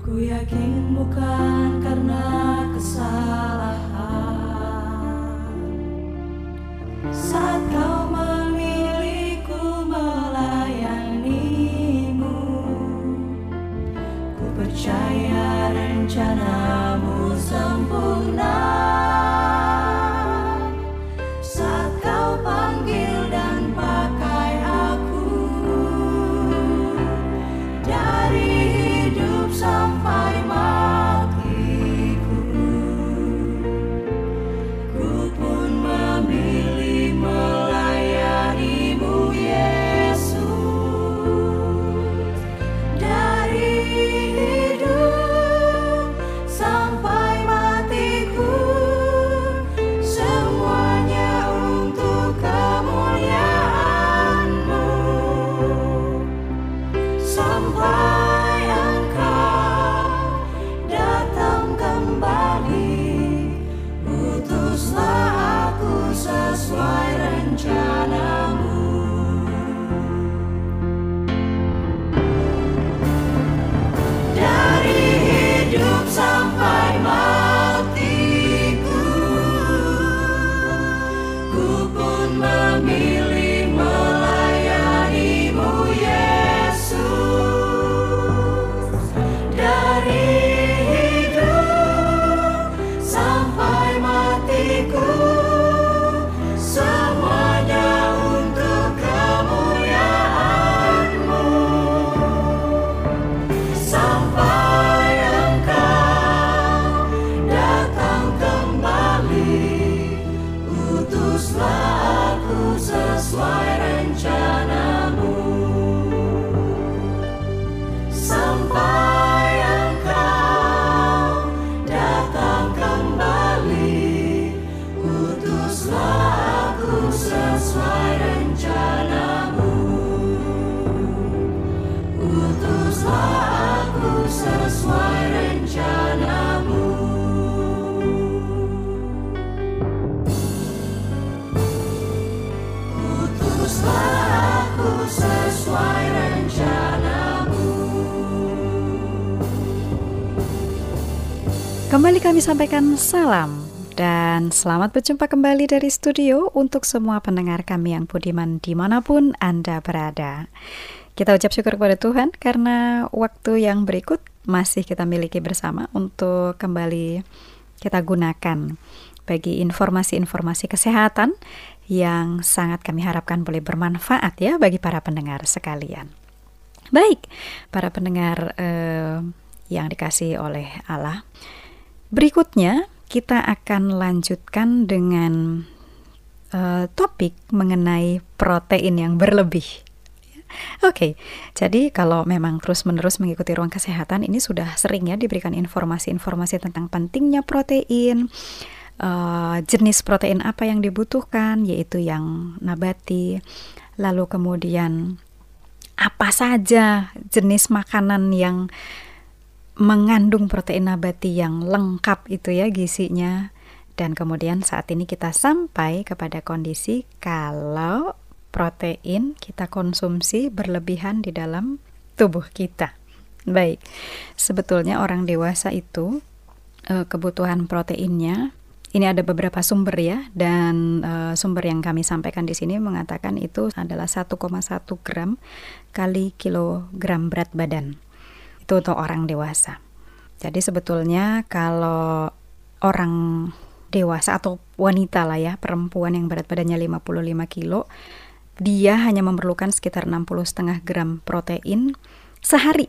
Ku yakin bukan karena kesalahan. Saat kau kami sampaikan salam dan selamat berjumpa kembali dari studio untuk semua pendengar kami yang budiman di mana pun Anda berada. Kita ucap syukur kepada Tuhan karena waktu yang berikut masih kita miliki bersama untuk kembali kita gunakan bagi informasi-informasi kesehatan yang sangat kami harapkan boleh bermanfaat ya bagi para pendengar sekalian. Baik, para pendengar eh, yang dikasih oleh Allah. Berikutnya kita akan lanjutkan dengan eh, topik mengenai protein yang berlebih. Oke, jadi kalau memang terus-menerus mengikuti ruang kesehatan ini sudah sering ya diberikan informasi-informasi tentang pentingnya protein, eh, jenis protein apa yang dibutuhkan, yaitu yang nabati, lalu kemudian apa saja jenis makanan yang mengandung protein nabati yang lengkap itu ya gizinya. Dan kemudian saat ini kita sampai kepada kondisi kalau protein kita konsumsi berlebihan di dalam tubuh kita. Baik, sebetulnya orang dewasa itu eh, kebutuhan proteinnya ini ada beberapa sumber ya dan eh, sumber yang kami sampaikan di sini mengatakan itu adalah 1,1 gram kali kilogram berat badan. Itu untuk orang dewasa. Jadi sebetulnya kalau orang dewasa atau wanita lah ya, perempuan yang berat badannya 55 kilo, dia hanya memerlukan sekitar 60,5 gram protein sehari.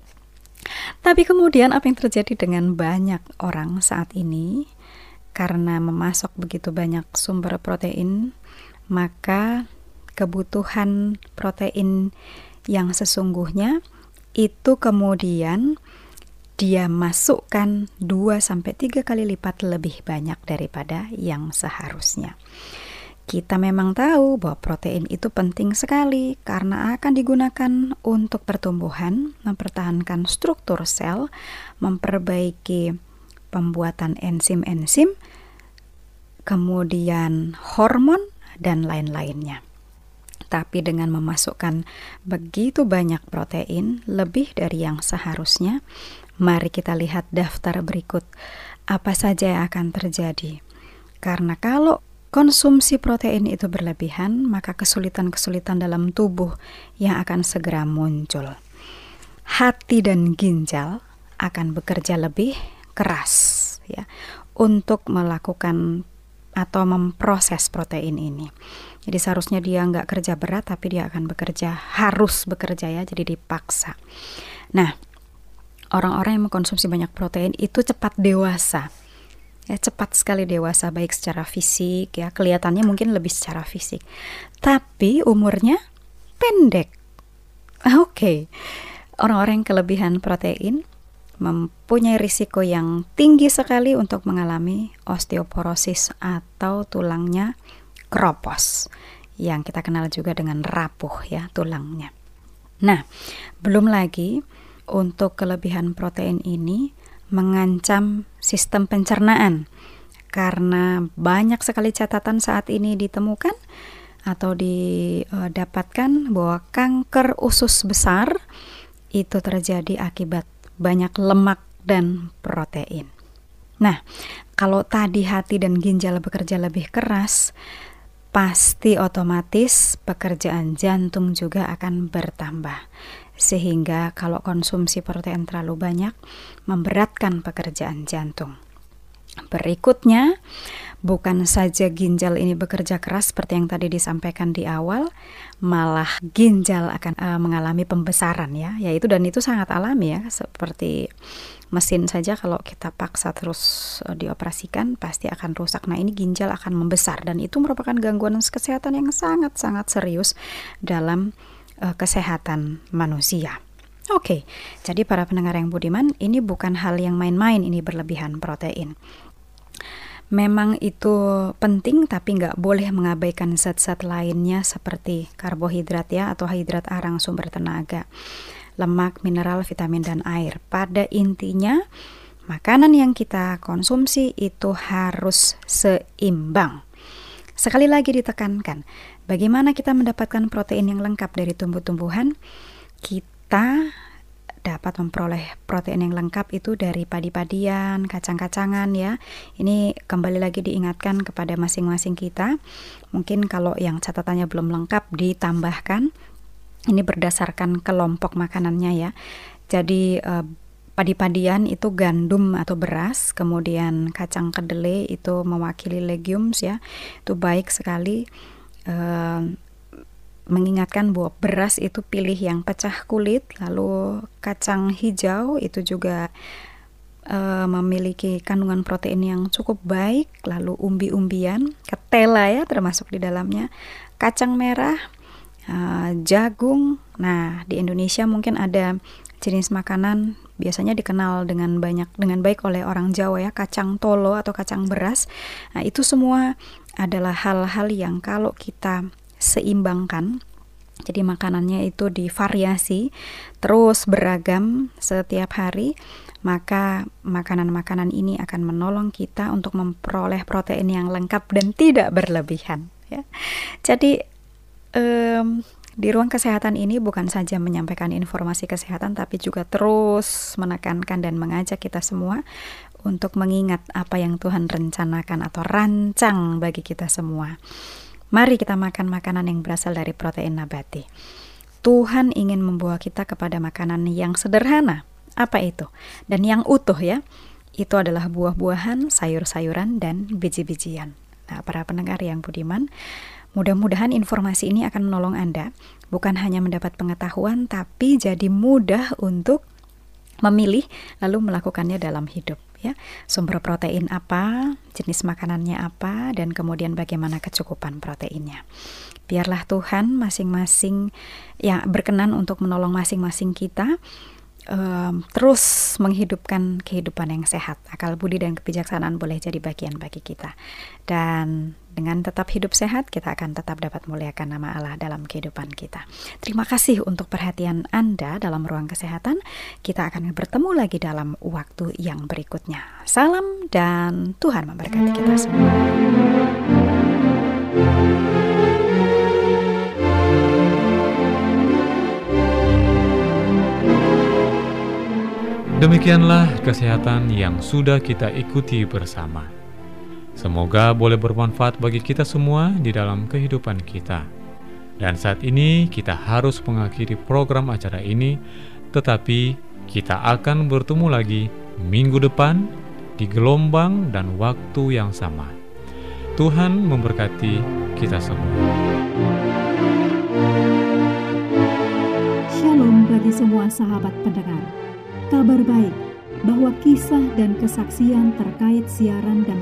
Tapi kemudian apa yang terjadi dengan banyak orang saat ini karena memasok begitu banyak sumber protein, maka kebutuhan protein yang sesungguhnya itu kemudian dia masukkan 2 sampai 3 kali lipat lebih banyak daripada yang seharusnya. Kita memang tahu bahwa protein itu penting sekali karena akan digunakan untuk pertumbuhan, mempertahankan struktur sel, memperbaiki pembuatan enzim-enzim, kemudian hormon, dan lain-lainnya. Tapi dengan memasukkan begitu banyak protein, lebih dari yang seharusnya, mari kita lihat daftar berikut apa saja yang akan terjadi. Karena kalau konsumsi protein itu berlebihan, maka kesulitan-kesulitan dalam tubuh yang akan segera muncul. Hati dan ginjal akan bekerja lebih keras ya untuk melakukan atau memproses protein ini. Jadi seharusnya dia nggak kerja berat tapi dia akan bekerja harus bekerja ya jadi dipaksa. Nah orang-orang yang mengkonsumsi banyak protein itu cepat dewasa ya cepat sekali dewasa baik secara fisik ya kelihatannya mungkin lebih secara fisik tapi umurnya pendek. Oke okay. orang-orang yang kelebihan protein mempunyai risiko yang tinggi sekali untuk mengalami osteoporosis atau tulangnya kropos yang kita kenal juga dengan rapuh ya tulangnya. Nah, belum lagi untuk kelebihan protein ini mengancam sistem pencernaan karena banyak sekali catatan saat ini ditemukan atau didapatkan bahwa kanker usus besar itu terjadi akibat banyak lemak dan protein. Nah, kalau tadi hati dan ginjal bekerja lebih keras, pasti otomatis pekerjaan jantung juga akan bertambah. Sehingga kalau konsumsi protein terlalu banyak memberatkan pekerjaan jantung. Berikutnya, bukan saja ginjal ini bekerja keras seperti yang tadi disampaikan di awal, malah ginjal akan uh, mengalami pembesaran ya, yaitu dan itu sangat alami ya, seperti mesin saja kalau kita paksa terus uh, dioperasikan pasti akan rusak. Nah, ini ginjal akan membesar dan itu merupakan gangguan kesehatan yang sangat-sangat serius dalam uh, kesehatan manusia. Oke, jadi para pendengar yang budiman, ini bukan hal yang main-main ini berlebihan protein. Memang itu penting tapi nggak boleh mengabaikan zat-zat lainnya seperti karbohidrat ya atau hidrat arang sumber tenaga lemak, mineral, vitamin, dan air. Pada intinya, makanan yang kita konsumsi itu harus seimbang. Sekali lagi ditekankan, bagaimana kita mendapatkan protein yang lengkap dari tumbuh-tumbuhan? Kita dapat memperoleh protein yang lengkap itu dari padi-padian, kacang-kacangan ya. Ini kembali lagi diingatkan kepada masing-masing kita. Mungkin kalau yang catatannya belum lengkap ditambahkan ini berdasarkan kelompok makanannya ya. Jadi uh, padi-padian itu gandum atau beras, kemudian kacang kedelai itu mewakili legumes ya. Itu baik sekali uh, mengingatkan bahwa beras itu pilih yang pecah kulit, lalu kacang hijau itu juga uh, memiliki kandungan protein yang cukup baik, lalu umbi-umbian, ketela ya termasuk di dalamnya, kacang merah, uh, jagung. Nah, di Indonesia mungkin ada jenis makanan biasanya dikenal dengan banyak dengan baik oleh orang Jawa ya, kacang tolo atau kacang beras. Nah, itu semua adalah hal-hal yang kalau kita seimbangkan jadi makanannya itu divariasi terus beragam setiap hari maka makanan-makanan ini akan menolong kita untuk memperoleh protein yang lengkap dan tidak berlebihan ya. Jadi um, di ruang kesehatan ini bukan saja menyampaikan informasi kesehatan, tapi juga terus menekankan dan mengajak kita semua untuk mengingat apa yang Tuhan rencanakan atau rancang bagi kita semua. Mari kita makan makanan yang berasal dari protein nabati. Tuhan ingin membawa kita kepada makanan yang sederhana. Apa itu? Dan yang utuh ya. Itu adalah buah-buahan, sayur-sayuran, dan biji-bijian. Nah, para pendengar yang budiman, Mudah-mudahan informasi ini akan menolong Anda bukan hanya mendapat pengetahuan tapi jadi mudah untuk memilih lalu melakukannya dalam hidup ya. Sumber protein apa, jenis makanannya apa dan kemudian bagaimana kecukupan proteinnya. Biarlah Tuhan masing-masing yang berkenan untuk menolong masing-masing kita um, terus menghidupkan kehidupan yang sehat. Akal budi dan kebijaksanaan boleh jadi bagian bagi kita. Dan dengan tetap hidup sehat, kita akan tetap dapat muliakan nama Allah dalam kehidupan kita. Terima kasih untuk perhatian Anda dalam ruang kesehatan. Kita akan bertemu lagi dalam waktu yang berikutnya. Salam dan Tuhan memberkati kita semua. Demikianlah kesehatan yang sudah kita ikuti bersama. Semoga boleh bermanfaat bagi kita semua di dalam kehidupan kita. Dan saat ini kita harus mengakhiri program acara ini, tetapi kita akan bertemu lagi minggu depan di gelombang dan waktu yang sama. Tuhan memberkati kita semua. Shalom bagi semua sahabat pendengar. Kabar baik bahwa kisah dan kesaksian terkait siaran dan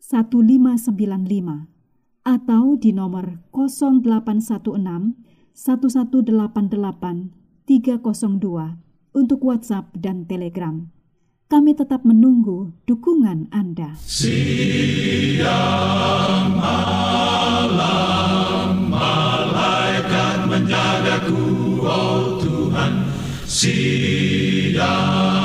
1595 atau di nomor 0816 1188 302 untuk WhatsApp dan Telegram. Kami tetap menunggu dukungan Anda. Siang malam malaikat menjagaku oh Tuhan Siang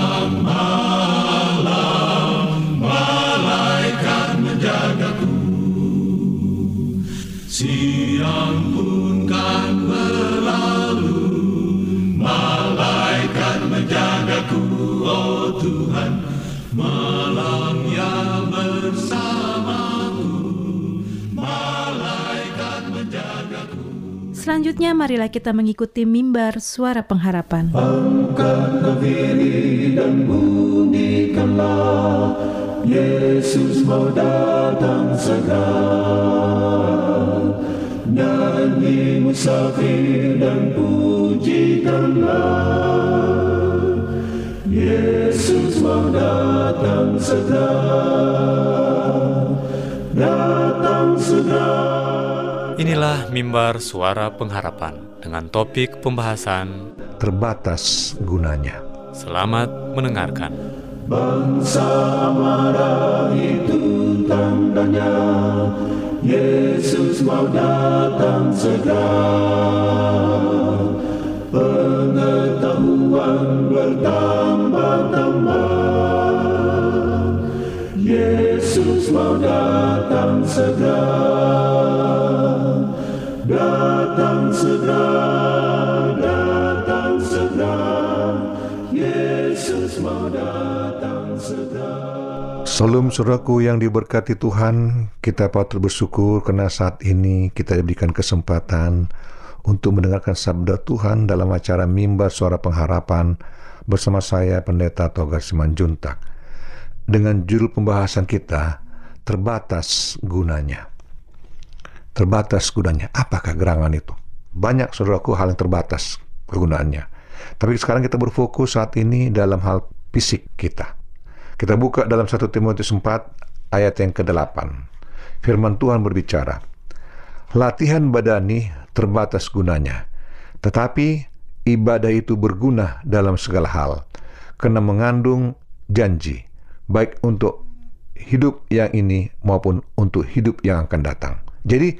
Selanjutnya marilah kita mengikuti mimbar suara pengharapan. Dan bunyikanlah, Yesus mau datang segera. Nyanyi musafir dan pujikanlah, Yesus mau datang segera, datang segera. Inilah mimbar suara pengharapan dengan topik pembahasan terbatas gunanya. Selamat mendengarkan. Bangsa marah itu tandanya Yesus mau datang segera Pengetahuan bertambah-tambah Yesus mau datang segera segera Datang segera Yesus mau datang segera Salam saudaraku yang diberkati Tuhan, kita patut bersyukur karena saat ini kita diberikan kesempatan untuk mendengarkan sabda Tuhan dalam acara Mimbar Suara Pengharapan bersama saya Pendeta Togar Simanjuntak. Dengan judul pembahasan kita, Terbatas Gunanya. Terbatas gunanya. Apakah gerangan itu? Banyak saudaraku hal yang terbatas kegunaannya. Tapi sekarang kita berfokus saat ini dalam hal fisik kita. Kita buka dalam 1 Timotius 4 ayat yang ke-8. Firman Tuhan berbicara, Latihan badani terbatas gunanya, tetapi ibadah itu berguna dalam segala hal, karena mengandung janji, baik untuk hidup yang ini maupun untuk hidup yang akan datang. Jadi,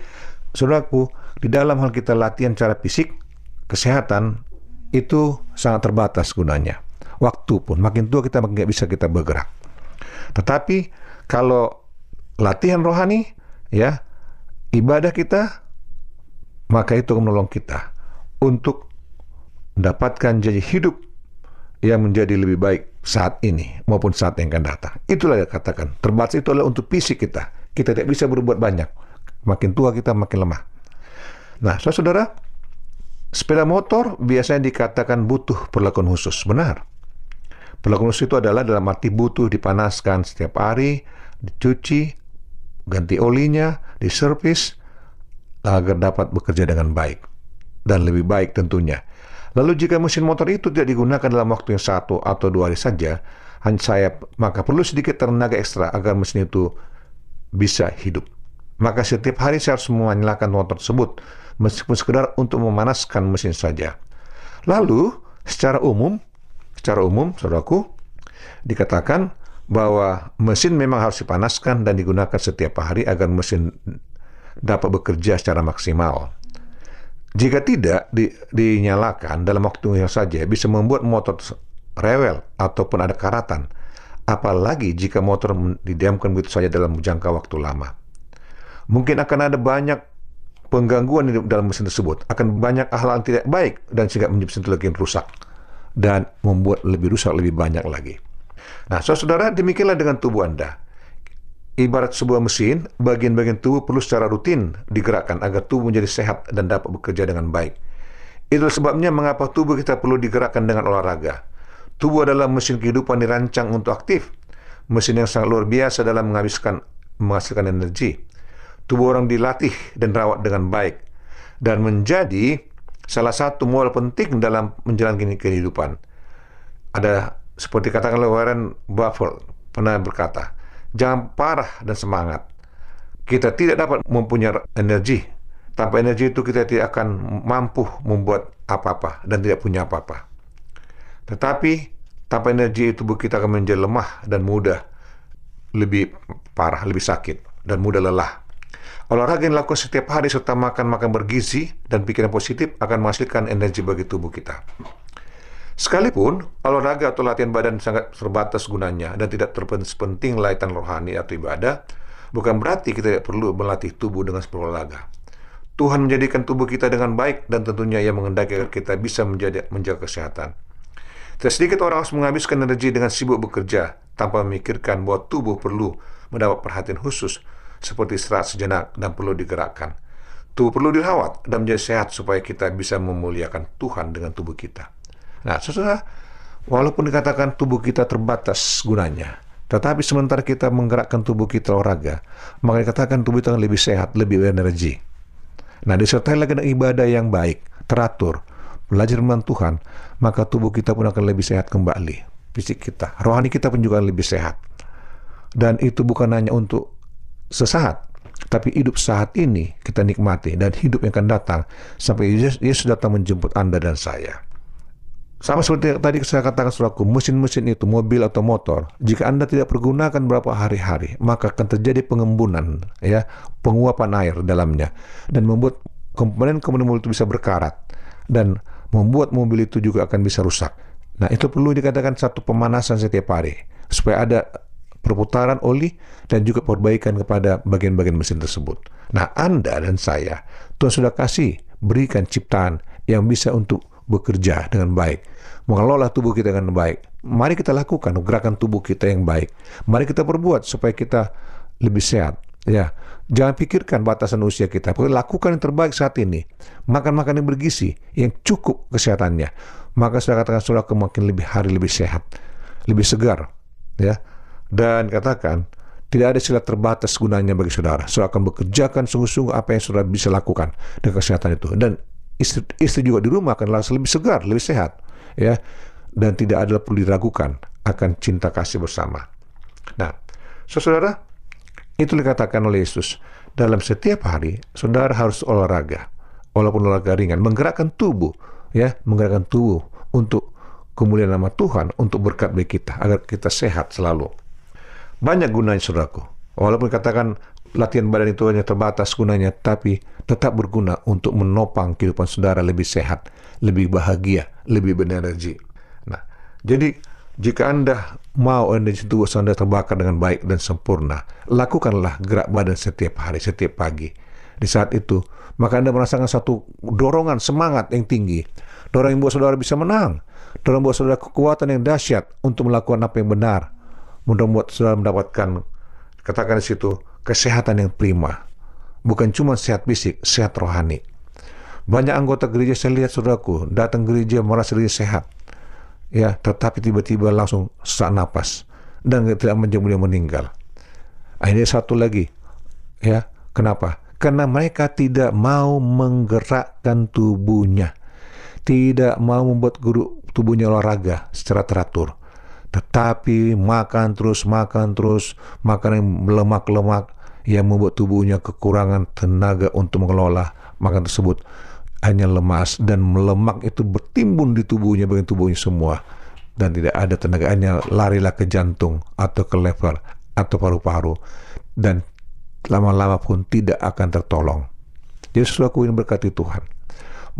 saudaraku, di dalam hal kita latihan secara fisik, kesehatan itu sangat terbatas gunanya waktu pun makin tua kita makin nggak bisa kita bergerak. Tetapi kalau latihan rohani, ya ibadah kita, maka itu menolong kita untuk mendapatkan janji hidup yang menjadi lebih baik saat ini maupun saat yang akan datang. Itulah yang katakan. Terbatas itu adalah untuk fisik kita. Kita tidak bisa berbuat banyak. Makin tua kita makin lemah. Nah, saudara, sepeda motor biasanya dikatakan butuh perlakuan khusus. Benar. Perlakuan khusus itu adalah dalam arti butuh dipanaskan setiap hari, dicuci, ganti olinya, diservis, agar dapat bekerja dengan baik. Dan lebih baik tentunya. Lalu jika mesin motor itu tidak digunakan dalam waktu yang satu atau dua hari saja, hanya saya maka perlu sedikit tenaga ekstra agar mesin itu bisa hidup. Maka setiap hari saya harus menyalakan motor tersebut, meskipun sekedar untuk memanaskan mesin saja. Lalu, secara umum, secara umum, saudaraku, dikatakan bahwa mesin memang harus dipanaskan dan digunakan setiap hari agar mesin dapat bekerja secara maksimal. Jika tidak di, dinyalakan dalam waktu yang saja bisa membuat motor rewel ataupun ada karatan, apalagi jika motor didiamkan begitu saja dalam jangka waktu lama. Mungkin akan ada banyak penggangguan di dalam mesin tersebut, akan banyak hal yang tidak baik dan sehingga itu lagi rusak dan membuat lebih rusak lebih banyak lagi. Nah, saudara, demikianlah dengan tubuh Anda. Ibarat sebuah mesin, bagian-bagian tubuh perlu secara rutin digerakkan agar tubuh menjadi sehat dan dapat bekerja dengan baik. Itulah sebabnya mengapa tubuh kita perlu digerakkan dengan olahraga. Tubuh adalah mesin kehidupan dirancang untuk aktif. Mesin yang sangat luar biasa dalam menghabiskan menghasilkan energi. Tubuh orang dilatih dan rawat dengan baik dan menjadi salah satu modal penting dalam menjalankan kehidupan. Ada seperti katakan oleh Warren Buffett pernah berkata, jangan parah dan semangat. Kita tidak dapat mempunyai energi. Tanpa energi itu kita tidak akan mampu membuat apa-apa dan tidak punya apa-apa. Tetapi tanpa energi tubuh kita akan menjadi lemah dan mudah lebih parah, lebih sakit dan mudah lelah. Olahraga yang dilakukan setiap hari serta makan-makan bergizi dan pikiran positif akan menghasilkan energi bagi tubuh kita. Sekalipun olahraga atau latihan badan sangat terbatas gunanya dan tidak terpenting latihan rohani atau ibadah, bukan berarti kita tidak perlu melatih tubuh dengan berolahraga. Tuhan menjadikan tubuh kita dengan baik dan tentunya Ia mengendaki agar kita bisa menjadi, menjaga kesehatan. Tidak sedikit orang harus menghabiskan energi dengan sibuk bekerja tanpa memikirkan bahwa tubuh perlu mendapat perhatian khusus seperti istirahat sejenak dan perlu digerakkan. Tubuh perlu dirawat dan menjadi sehat supaya kita bisa memuliakan Tuhan dengan tubuh kita. Nah, saudara, walaupun dikatakan tubuh kita terbatas gunanya, tetapi sementara kita menggerakkan tubuh kita olahraga, maka dikatakan tubuh kita lebih sehat, lebih berenergi. Nah, disertai lagi dengan ibadah yang baik, teratur, belajar dengan Tuhan, maka tubuh kita pun akan lebih sehat kembali. Fisik kita, rohani kita pun juga lebih sehat. Dan itu bukan hanya untuk sesaat, tapi hidup saat ini kita nikmati dan hidup yang akan datang sampai Yesus datang menjemput Anda dan saya. Sama seperti tadi saya katakan suraku, mesin-mesin itu, mobil atau motor, jika Anda tidak pergunakan berapa hari-hari, maka akan terjadi pengembunan, ya, penguapan air dalamnya, dan membuat komponen-komponen mobil itu bisa berkarat, dan membuat mobil itu juga akan bisa rusak. Nah, itu perlu dikatakan satu pemanasan setiap hari, supaya ada perputaran oli dan juga perbaikan kepada bagian-bagian mesin tersebut. Nah, Anda dan saya, Tuhan sudah kasih berikan ciptaan yang bisa untuk bekerja dengan baik, mengelola tubuh kita dengan baik. Mari kita lakukan gerakan tubuh kita yang baik. Mari kita perbuat supaya kita lebih sehat. Ya, jangan pikirkan batasan usia kita. Lakukan yang terbaik saat ini. Makan makan yang bergizi, yang cukup kesehatannya. Maka saya katakan sudah makin lebih hari lebih sehat, lebih segar. Ya, dan katakan tidak ada sila terbatas gunanya bagi saudara. Saudara akan bekerjakan sungguh-sungguh apa yang saudara bisa lakukan dengan kesehatan itu. Dan istri, istri juga di rumah akan langsung lebih segar, lebih sehat, ya. Dan tidak ada perlu diragukan akan cinta kasih bersama. Nah, saudara, itu dikatakan oleh Yesus. Dalam setiap hari, saudara harus olahraga. Walaupun olahraga ringan, menggerakkan tubuh, ya, menggerakkan tubuh untuk kemuliaan nama Tuhan, untuk berkat bagi kita, agar kita sehat selalu. Banyak gunanya, saudaraku. Walaupun katakan latihan badan itu hanya terbatas gunanya, tapi tetap berguna untuk menopang kehidupan saudara lebih sehat, lebih bahagia, lebih berenergi. Nah, jadi jika Anda mau energi tubuh Anda terbakar dengan baik dan sempurna, lakukanlah gerak badan setiap hari, setiap pagi. Di saat itu, maka Anda merasakan satu dorongan semangat yang tinggi. Dorong yang buat saudara bisa menang. Dorong buat saudara kekuatan yang dahsyat untuk melakukan apa yang benar. Membuat saudara mendapatkan, katakan di situ, kesehatan yang prima. Bukan cuma sehat fisik, sehat rohani. Banyak anggota gereja saya lihat saudaraku datang gereja merasa diri sehat. Ya, tetapi tiba-tiba langsung sesak napas dan tidak menjadi meninggal. Akhirnya satu lagi. Ya, kenapa? Karena mereka tidak mau menggerakkan tubuhnya. Tidak mau membuat guru tubuhnya olahraga secara teratur. Tetapi makan terus, makan terus, makan yang lemak-lemak, yang membuat tubuhnya kekurangan tenaga untuk mengelola makan tersebut hanya lemas dan melemak itu bertimbun di tubuhnya bagian tubuhnya semua dan tidak ada tenaga hanya larilah ke jantung atau ke lever atau paru-paru dan lama-lama pun tidak akan tertolong. Jadi saudara ingin berkati Tuhan.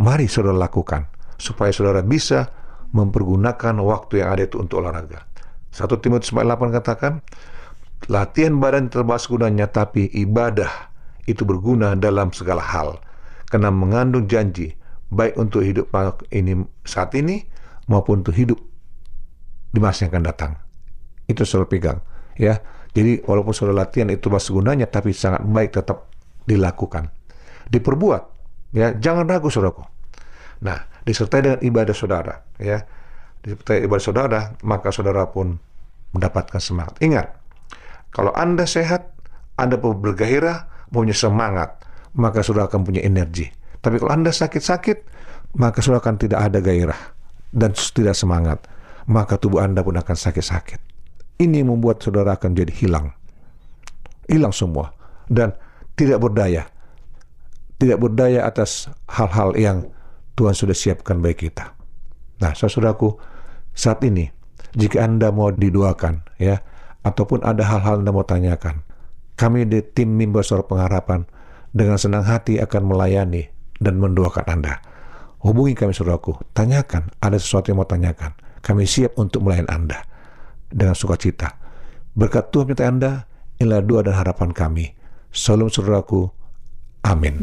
Mari saudara lakukan supaya saudara bisa mempergunakan waktu yang ada itu untuk olahraga. 1 Timotius 8 katakan, latihan badan terbahas gunanya, tapi ibadah itu berguna dalam segala hal. Karena mengandung janji, baik untuk hidup ini saat ini, maupun untuk hidup di masa yang akan datang. Itu selalu pegang. ya. Jadi walaupun sudah latihan itu bahas gunanya, tapi sangat baik tetap dilakukan. Diperbuat. ya Jangan ragu, saudaraku. Nah, disertai dengan ibadah saudara. ya Disertai ibadah saudara, maka saudara pun mendapatkan semangat. Ingat, kalau Anda sehat, Anda bergairah, punya semangat, maka sudah akan punya energi. Tapi kalau Anda sakit-sakit, maka sudah akan tidak ada gairah dan tidak semangat. Maka tubuh Anda pun akan sakit-sakit. Ini membuat saudara akan jadi hilang. Hilang semua. Dan tidak berdaya. Tidak berdaya atas hal-hal yang Tuhan sudah siapkan bagi kita. Nah, saudaraku, saat ini, jika Anda mau didoakan, ya, ataupun ada hal-hal Anda mau tanyakan, kami di tim Mimbar Suara Pengharapan dengan senang hati akan melayani dan mendoakan Anda. Hubungi kami saudaraku, tanyakan, ada sesuatu yang mau tanyakan. Kami siap untuk melayani Anda dengan sukacita. Berkat Tuhan menyertai Anda, inilah doa dan harapan kami. Salam saudaraku, amin.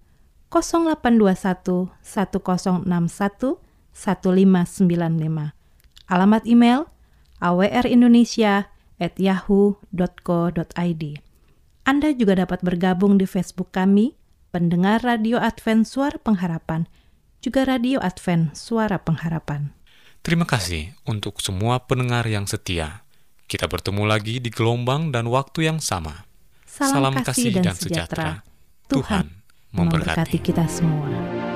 0821 1061 1595. Alamat email awrindonesia@yahoo.co.id. Anda juga dapat bergabung di Facebook kami, pendengar Radio Advent Suara Pengharapan, juga Radio Advent Suara Pengharapan. Terima kasih untuk semua pendengar yang setia. Kita bertemu lagi di gelombang dan waktu yang sama. Salam, kasih dan sejahtera. Tuhan memberkati. kita semua.